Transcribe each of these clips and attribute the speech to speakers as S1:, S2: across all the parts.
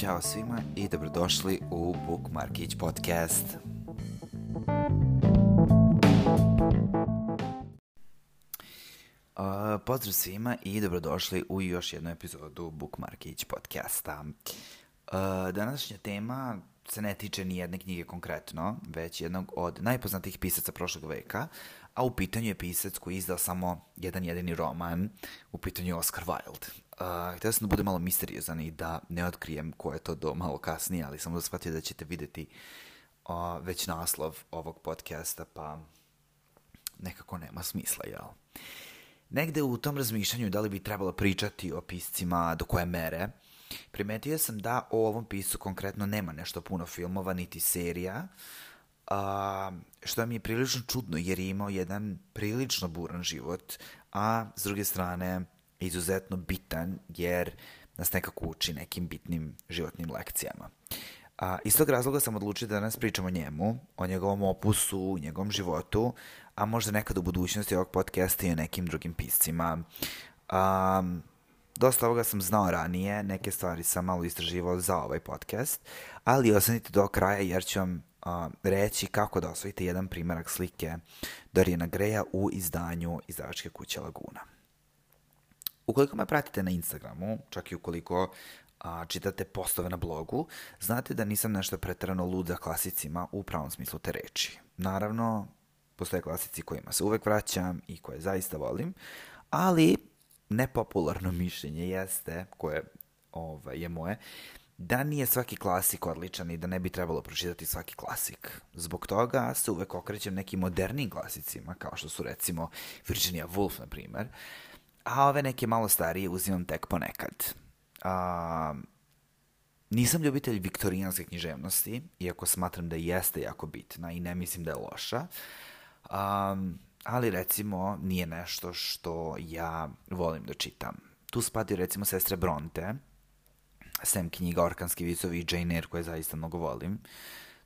S1: Ćao svima i dobrodošli u Bookmarkić podcast. Pozdrav svima i dobrodošli u još jednu epizodu Bookmarkić podcasta. Današnja tema se ne tiče ni jedne knjige konkretno, već jednog od najpoznatijih pisaca prošlog veka, a u pitanju je pisac koji je izdao samo jedan jedini roman, u pitanju je Oscar Wilde. Uh, htio sam da bude malo misteriozan i da ne otkrijem ko je to do malo kasnije, ali samo da shvatio da ćete videti uh, već naslov ovog podcasta, pa nekako nema smisla, jel? Negde u tom razmišljanju da li bi trebalo pričati o piscima do koje mere, primetio sam da o ovom pisu konkretno nema nešto puno filmova niti serija, a, što mi je prilično čudno jer je imao jedan prilično buran život, a s druge strane izuzetno bitan jer nas nekako uči nekim bitnim životnim lekcijama. A, iz tog razloga sam odlučio da danas pričam o njemu, o njegovom opusu, njegovom životu, a možda nekad u budućnosti ovog podcasta i o nekim drugim piscima. A, dosta ovoga sam znao ranije, neke stvari sam malo istraživao za ovaj podcast, ali ostanite do kraja jer ću vam a, reći kako da osvojite jedan primerak slike Dorijana Greja u izdanju izdavačke kuće Laguna. Ukoliko me pratite na Instagramu, čak i ukoliko a, čitate postove na blogu, znate da nisam nešto pretarano lud za klasicima u pravom smislu te reči. Naravno, postoje klasici kojima se uvek vraćam i koje zaista volim, ali nepopularno mišljenje jeste, koje ovaj, je moje, da nije svaki klasik odličan i da ne bi trebalo pročitati svaki klasik. Zbog toga se uvek okrećem nekim modernim klasicima, kao što su recimo Virginia Woolf, na primer, a ove neke malo starije uzimam tek ponekad. A, nisam ljubitelj viktorijanske književnosti, iako smatram da jeste jako bitna i ne mislim da je loša, um, ali recimo nije nešto što ja volim da čitam. Tu spadaju recimo Sestre Bronte, sem knjiga Orkanski vicovi i Jane Eyre koje zaista mnogo volim.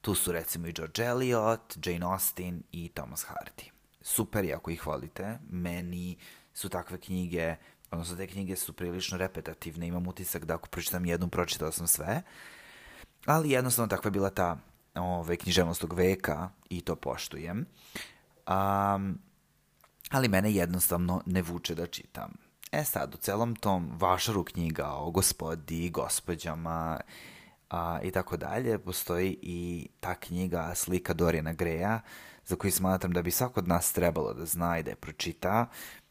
S1: Tu su recimo i George Eliot, Jane Austen i Thomas Hardy. Super je ako ih volite. Meni su takve knjige, odnosno te knjige su prilično repetativne, imam utisak da ako pročitam jednu, pročitao sam sve, ali jednostavno takva je bila ta ove, književnost tog veka i to poštujem. Um, ali mene jednostavno ne vuče da čitam. E sad, u celom tom vašaru knjiga o gospodi, gospođama a, i tako dalje, postoji i ta knjiga Slika Dorijana Greja, za koju smatram da bi svako od nas trebalo da zna i da je pročita,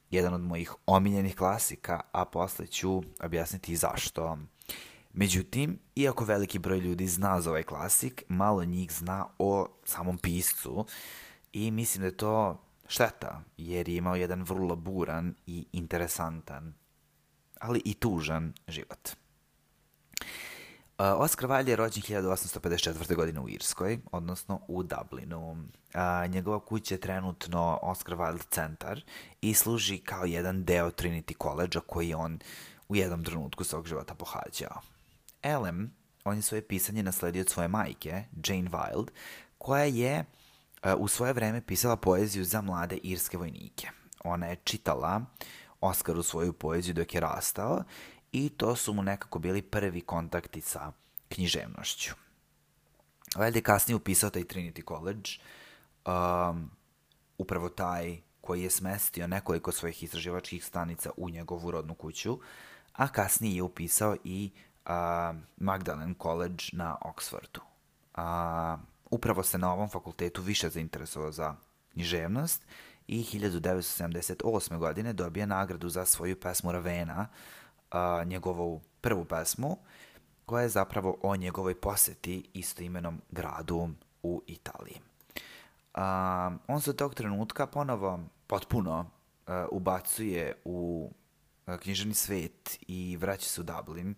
S1: jedan od mojih omiljenih klasika, a posle ću objasniti zašto. Međutim, iako veliki broj ljudi zna za ovaj klasik, malo njih zna o samom piscu i mislim da je to šteta, jer je imao jedan vrlo buran i interesantan, ali i tužan život. Uh, Oscar Wilde je rođen 1854. godine u Irskoj, odnosno u Dublinu. Uh, njegova kuća je trenutno Oscar Wilde centar i služi kao jedan deo Trinity College-a koji on u jednom trenutku svog života pohađao. Elem, on je svoje pisanje nasledio od svoje majke, Jane Wilde, koja je uh, u svoje vreme pisala poeziju za mlade irske vojnike. Ona je čitala Oskaru svoju poeziju dok je rastao i to su mu nekako bili prvi kontakti sa književnošću. Valjda je kasnije upisao taj Trinity College, um, upravo taj koji je smestio nekoliko svojih istraživačkih stanica u njegovu rodnu kuću, a kasnije je upisao i uh, Magdalen College na Oxfordu. Uh, upravo se na ovom fakultetu više zainteresovao za književnost i 1978. godine dobije nagradu za svoju pesmu Ravena, a, njegovu prvu pesmu, koja je zapravo o njegovoj poseti istoimenom gradu u Italiji. A, on se od tog trenutka ponovo potpuno a, ubacuje u a, književni svet i vraća se u Dublin.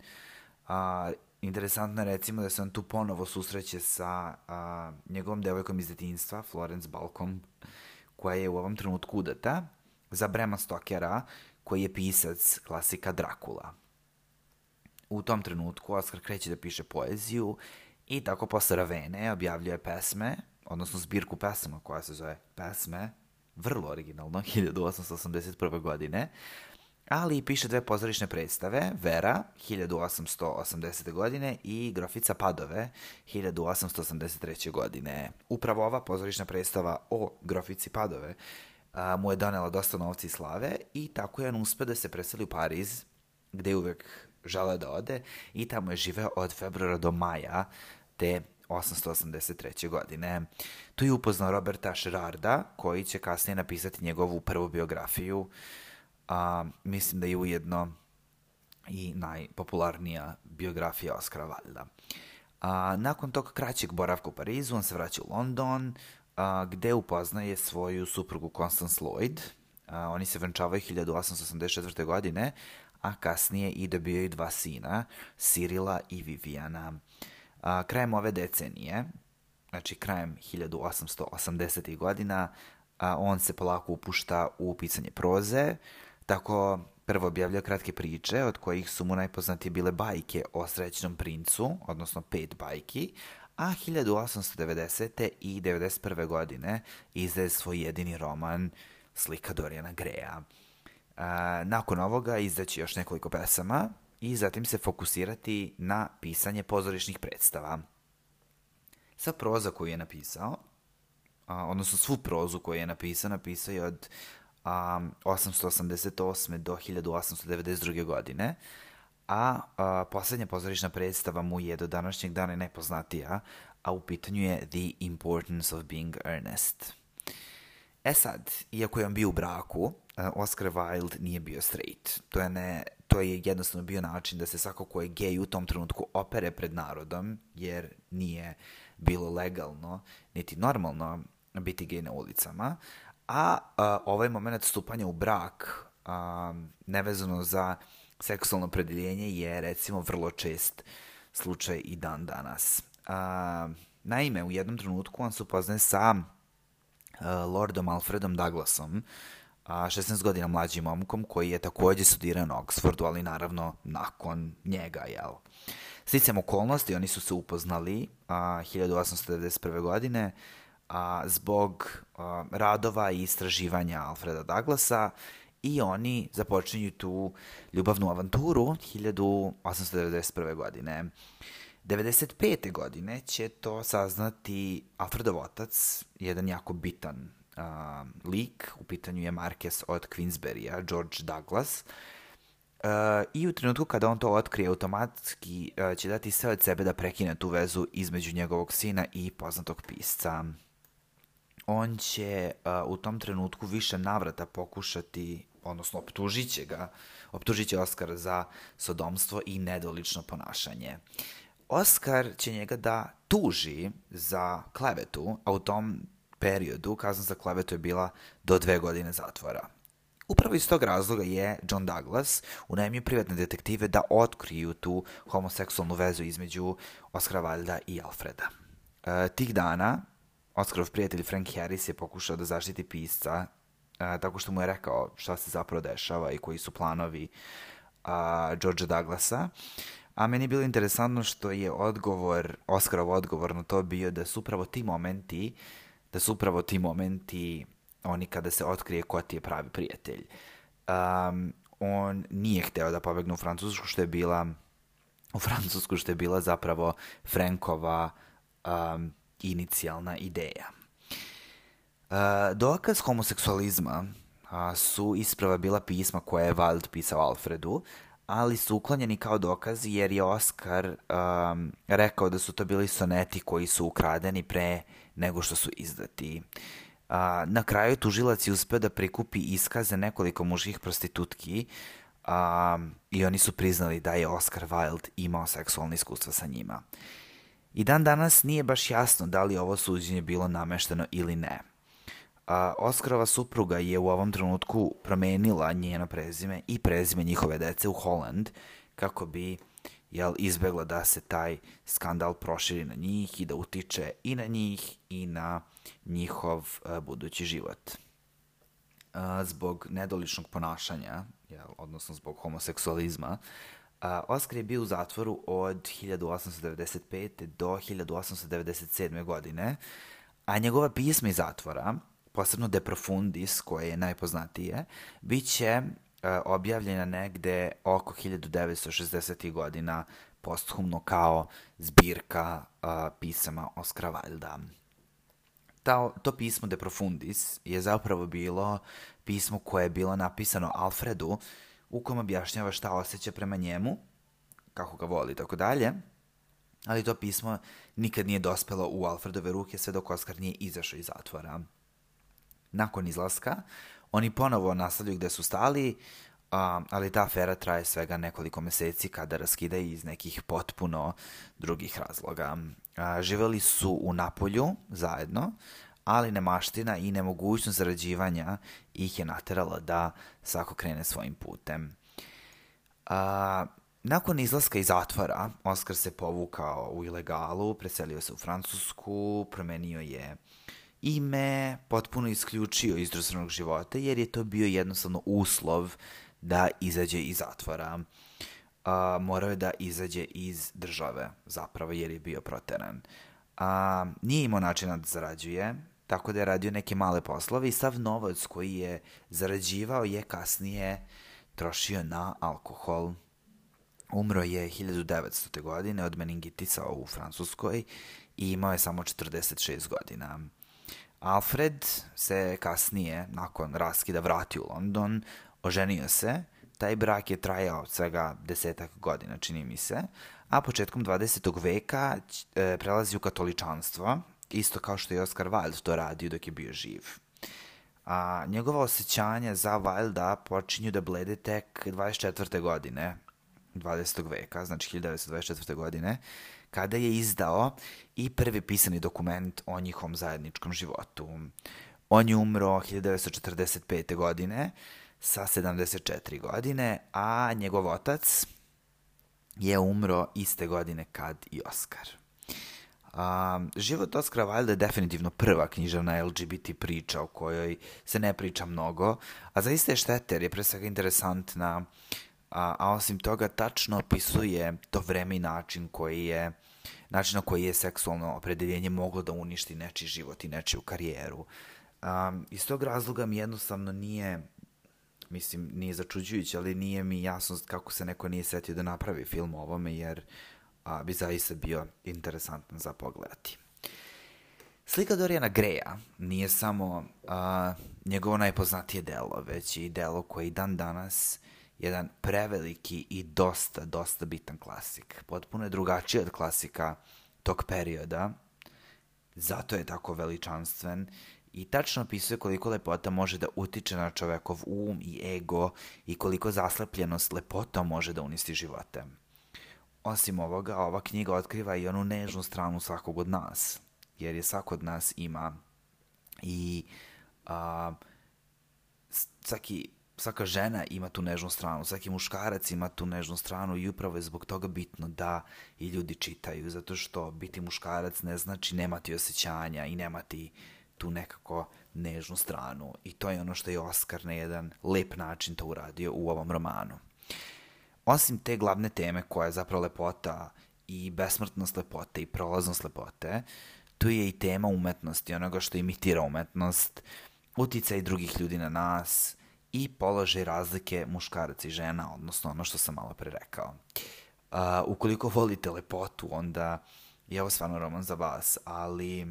S1: A, interesantno je recimo da se on tu ponovo susreće sa a, njegovom devojkom iz detinjstva, Florence Balcom, koja je u ovom trenutku udata za Brema Stokera, koji je pisac klasika Drakula. U tom trenutku Oskar kreće da piše poeziju i tako posle Ravene objavljuje pesme, odnosno zbirku pesama koja se zove Pesme, vrlo originalno, 1881. godine, ali piše dve pozorišne predstave, Vera, 1880. godine i Grofica Padove, 1883. godine. Upravo ova pozorišna predstava o Grofici Padove a, mu je donela dosta novca i slave i tako je on uspio da se preseli u Pariz, gde je uvek želeo da ode i tamo je živeo od februara do maja te 883. godine. Tu je upoznao Roberta Sherarda, koji će kasnije napisati njegovu prvu biografiju. A, mislim da je ujedno i najpopularnija biografija Oskara Valda. A, nakon tog kraćeg boravka u Parizu, on se vraća u London, a, gde upoznaje svoju suprugu Constance Lloyd. A, oni se venčavaju 1884. godine, a kasnije i dobijaju dva sina, Cyrila i Viviana. A, krajem ove decenije, znači krajem 1880. godina, a, on se polako upušta u pisanje proze, tako prvo objavlja kratke priče, od kojih su mu najpoznatije bile bajke o srećnom princu, odnosno pet bajki, a 1890. i 91. godine izdaje svoj jedini roman Slika Dorijana Greja. A, nakon ovoga izdaće još nekoliko pesama i zatim se fokusirati na pisanje pozorišnih predstava. Sa proza koju je napisao, a, odnosno svu prozu koju je napisao, napisao je od a, 888. do 1892. godine, a, a poslednja pozorišna predstava mu je do današnjeg dana najpoznatija, a u pitanju je The Importance of Being Earnest. E sad, iako je on bio u braku, Oscar Wilde nije bio straight. To je, ne, to je jednostavno bio način da se svako ko je gej u tom trenutku opere pred narodom, jer nije bilo legalno, niti normalno biti gej na ulicama. A, a ovaj moment stupanja u brak, a, nevezano za seksualno predeljenje, je recimo vrlo čest slučaj i dan danas. A, naime, u jednom trenutku on se upoznaje sa a, Lordom Alfredom Douglasom, a, 16 godina mlađim momkom koji je takođe studirao na Oxfordu, ali naravno nakon njega, jel? Sticam okolnosti, oni su se upoznali a, 1891. godine a, zbog a, radova i istraživanja Alfreda Douglasa i oni započinju tu ljubavnu avanturu 1891. godine. 95. godine će to saznati Alfredov otac, jedan jako bitan uh, lik, u pitanju je Marquez od Queensberrya, George Douglas, uh, i u trenutku kada on to otkrije, automatski uh, će dati sve od sebe da prekine tu vezu između njegovog sina i poznatog pisca. On će uh, u tom trenutku više navrata pokušati, odnosno optužit će ga, optužit će Oskara za sodomstvo i nedolično ponašanje. Oskar će njega da tuži za klevetu, a u tom periodu kazna za klevetu je bila do dve godine zatvora. Upravo iz tog razloga je John Douglas unajmio privatne detektive da otkriju tu homoseksualnu vezu između Oscara Valda i Alfreda. E, tih dana Oscarov prijatelj Frank Harris je pokušao da zaštiti pisca e, tako što mu je rekao šta se zapravo dešava i koji su planovi a, George Douglasa. A meni je bilo interesantno što je odgovor, Oscarov odgovor na to bio da su upravo ti momenti da su upravo ti momenti oni kada se otkrije ko ti je pravi prijatelj. Um, on nije hteo da pobegne u Francusku, što je bila u Francusku, što je bila zapravo Frankova um, inicijalna ideja. Uh, dokaz homoseksualizma uh, su isprava bila pisma koje je Wald pisao Alfredu, ali su uklonjeni kao dokazi jer je Oscar um, rekao da su to bili soneti koji su ukradeni pre nego što su izdati. A, na kraju tužilac je uspeo da prikupi iskaze nekoliko muških prostitutki a, i oni su priznali da je Oscar Wilde imao seksualne iskustva sa njima. I dan danas nije baš jasno da li ovo suđenje bilo namešteno ili ne. A, Oscarova supruga je u ovom trenutku promenila njeno prezime i prezime njihove dece u Holland kako bi jel, izbegla da se taj skandal proširi na njih i da utiče i na njih i na njihov uh, budući život. Uh, zbog nedoličnog ponašanja, jel, odnosno zbog homoseksualizma, uh, Oskar je bio u zatvoru od 1895. do 1897. godine, a njegova pisma iz zatvora, posebno De Profundis, koje je najpoznatije, bit će objavljena negde oko 1960. godina posthumno kao zbirka uh, pisama Oskara Wilda. Ta, to pismo De Profundis je zapravo bilo pismo koje je bilo napisano Alfredu u kojem objašnjava šta osjeća prema njemu, kako ga voli i tako dalje, ali to pismo nikad nije dospelo u Alfredove ruke sve dok Oskar nije izašao iz zatvora. Nakon izlaska, oni ponovo nastavljaju gde su stali, a, ali ta afera traje svega nekoliko meseci kada raskida iz nekih potpuno drugih razloga. A, živeli su u Napolju zajedno, ali nemaština i nemogućnost zarađivanja ih je naterala da svako krene svojim putem. A, nakon izlaska iz zatvora, Oskar se povukao u ilegalu, preselio se u Francusku, promenio je ime, potpuno isključio iz društvenog života, jer je to bio jednostavno uslov da izađe iz zatvora. A, morao je da izađe iz države, zapravo, jer je bio proteran. A, nije imao načina da zarađuje, tako da je radio neke male poslove i sav novac koji je zarađivao je kasnije trošio na alkohol. Umro je 1900. godine od meningitisa u Francuskoj i imao je samo 46 godina. Alfred se kasnije, nakon raskida, vratio u London, oženio se, taj brak je trajao svega desetak godina, čini mi se, a početkom 20. veka e, prelazi u katoličanstvo, isto kao što je Oscar Wilde to radio dok je bio živ. A njegova osjećanja za Wilda počinju da blede tek 24. godine 20. veka, znači 1924. godine, kada je izdao i prvi pisani dokument o njihovom zajedničkom životu. On je umro 1945. godine sa 74 godine, a njegov otac je umro iste godine kad i Oscar. Um, život Oskara Wilde je definitivno prva književna LGBT priča o kojoj se ne priča mnogo, a zaista je štete jer je pre svega interesantna, a, a osim toga tačno opisuje to vreme i način koji je način na koji je seksualno opredeljenje moglo da uništi nečiji život i nečiju karijeru. Um, iz tog razloga mi jednostavno nije mislim, nije začuđujuće, ali nije mi jasno kako se neko nije setio da napravi film o ovome, jer a, bi zaista bio interesantan za pogledati. Slika Doriana Greja nije samo a, njegovo najpoznatije delo, već i delo koje i dan danas jedan preveliki i dosta, dosta bitan klasik. Potpuno je drugačiji od klasika tog perioda, zato je tako veličanstven i tačno opisuje koliko lepota može da utiče na čovekov um i ego i koliko zaslepljenost lepota može da unisti živote. Osim ovoga, ova knjiga otkriva i onu nežnu stranu svakog od nas, jer je svako od nas ima i a, svaki, svaka žena ima tu nežnu stranu, svaki muškarac ima tu nežnu stranu i upravo je zbog toga bitno da i ljudi čitaju, zato što biti muškarac ne znači nemati osjećanja i nemati tu nekako nežnu stranu. I to je ono što je Oskar na jedan lep način to uradio u ovom romanu. Osim te glavne teme koja je zapravo lepota i besmrtnost lepote i prolaznost lepote, tu je i tema umetnosti, onoga što imitira umetnost, uticaj drugih ljudi na nas i položaj razlike muškaraca i žena, odnosno ono što sam malo pre rekao. Uh, ukoliko volite lepotu, onda je ovo stvarno roman za vas, ali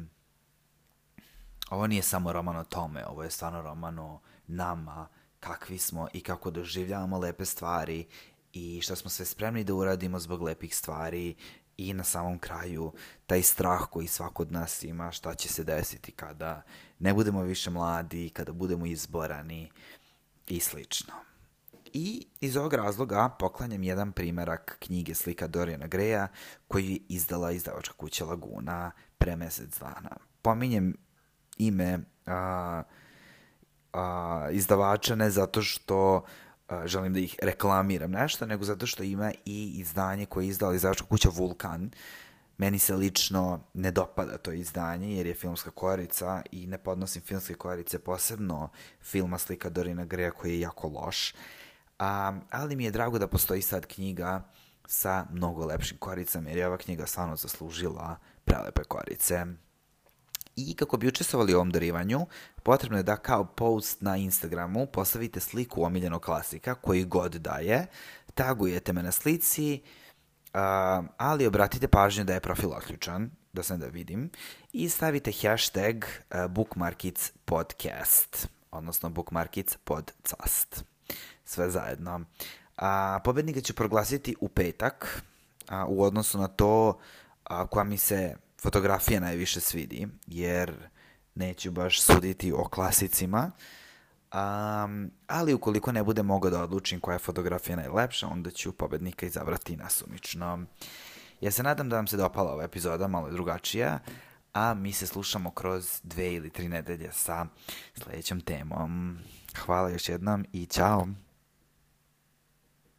S1: ovo nije samo roman o tome, ovo je stvarno roman o nama, kakvi smo i kako doživljavamo lepe stvari i šta smo sve spremni da uradimo zbog lepih stvari i na samom kraju taj strah koji svako od nas ima šta će se desiti kada ne budemo više mladi, kada budemo izborani i slično. I iz ovog razloga poklanjam jedan primerak knjige slika Doriana Greja koju je izdala izdavačka kuća Laguna pre mesec dana. Pominjem ime a, a, izdavača ne zato što želim da ih reklamiram nešto, nego zato što ima i izdanje koje je izdala izdavačka kuća Vulkan. Meni se lično ne dopada to izdanje jer je filmska korica i ne podnosim filmske korice, posebno filma slika Dorina Greja koji je jako loš. A, ali mi je drago da postoji sad knjiga sa mnogo lepšim koricama jer je ova knjiga stvarno zaslužila prelepe korice. I kako bi učestvovali u ovom darivanju, potrebno je da kao post na Instagramu postavite sliku omiljenog klasika koji god daje, tagujete me na slici, uh, ali obratite pažnju da je profil otključan, da sam da vidim, i stavite hashtag uh, podcast, odnosno bookmarkits podcast. Sve zajedno. A, pobednika ću proglasiti u petak, a, u odnosu na to a, koja mi se fotografija najviše svidi, jer neću baš suditi o klasicima, um, ali ukoliko ne bude mogao da odlučim koja je fotografija najlepša, onda ću pobednika izabrati nasumično. Ja se nadam da vam se dopala ova epizoda, malo je drugačija, a mi se slušamo kroz dve ili tri nedelje sa sledećom temom. Hvala još jednom i ćao!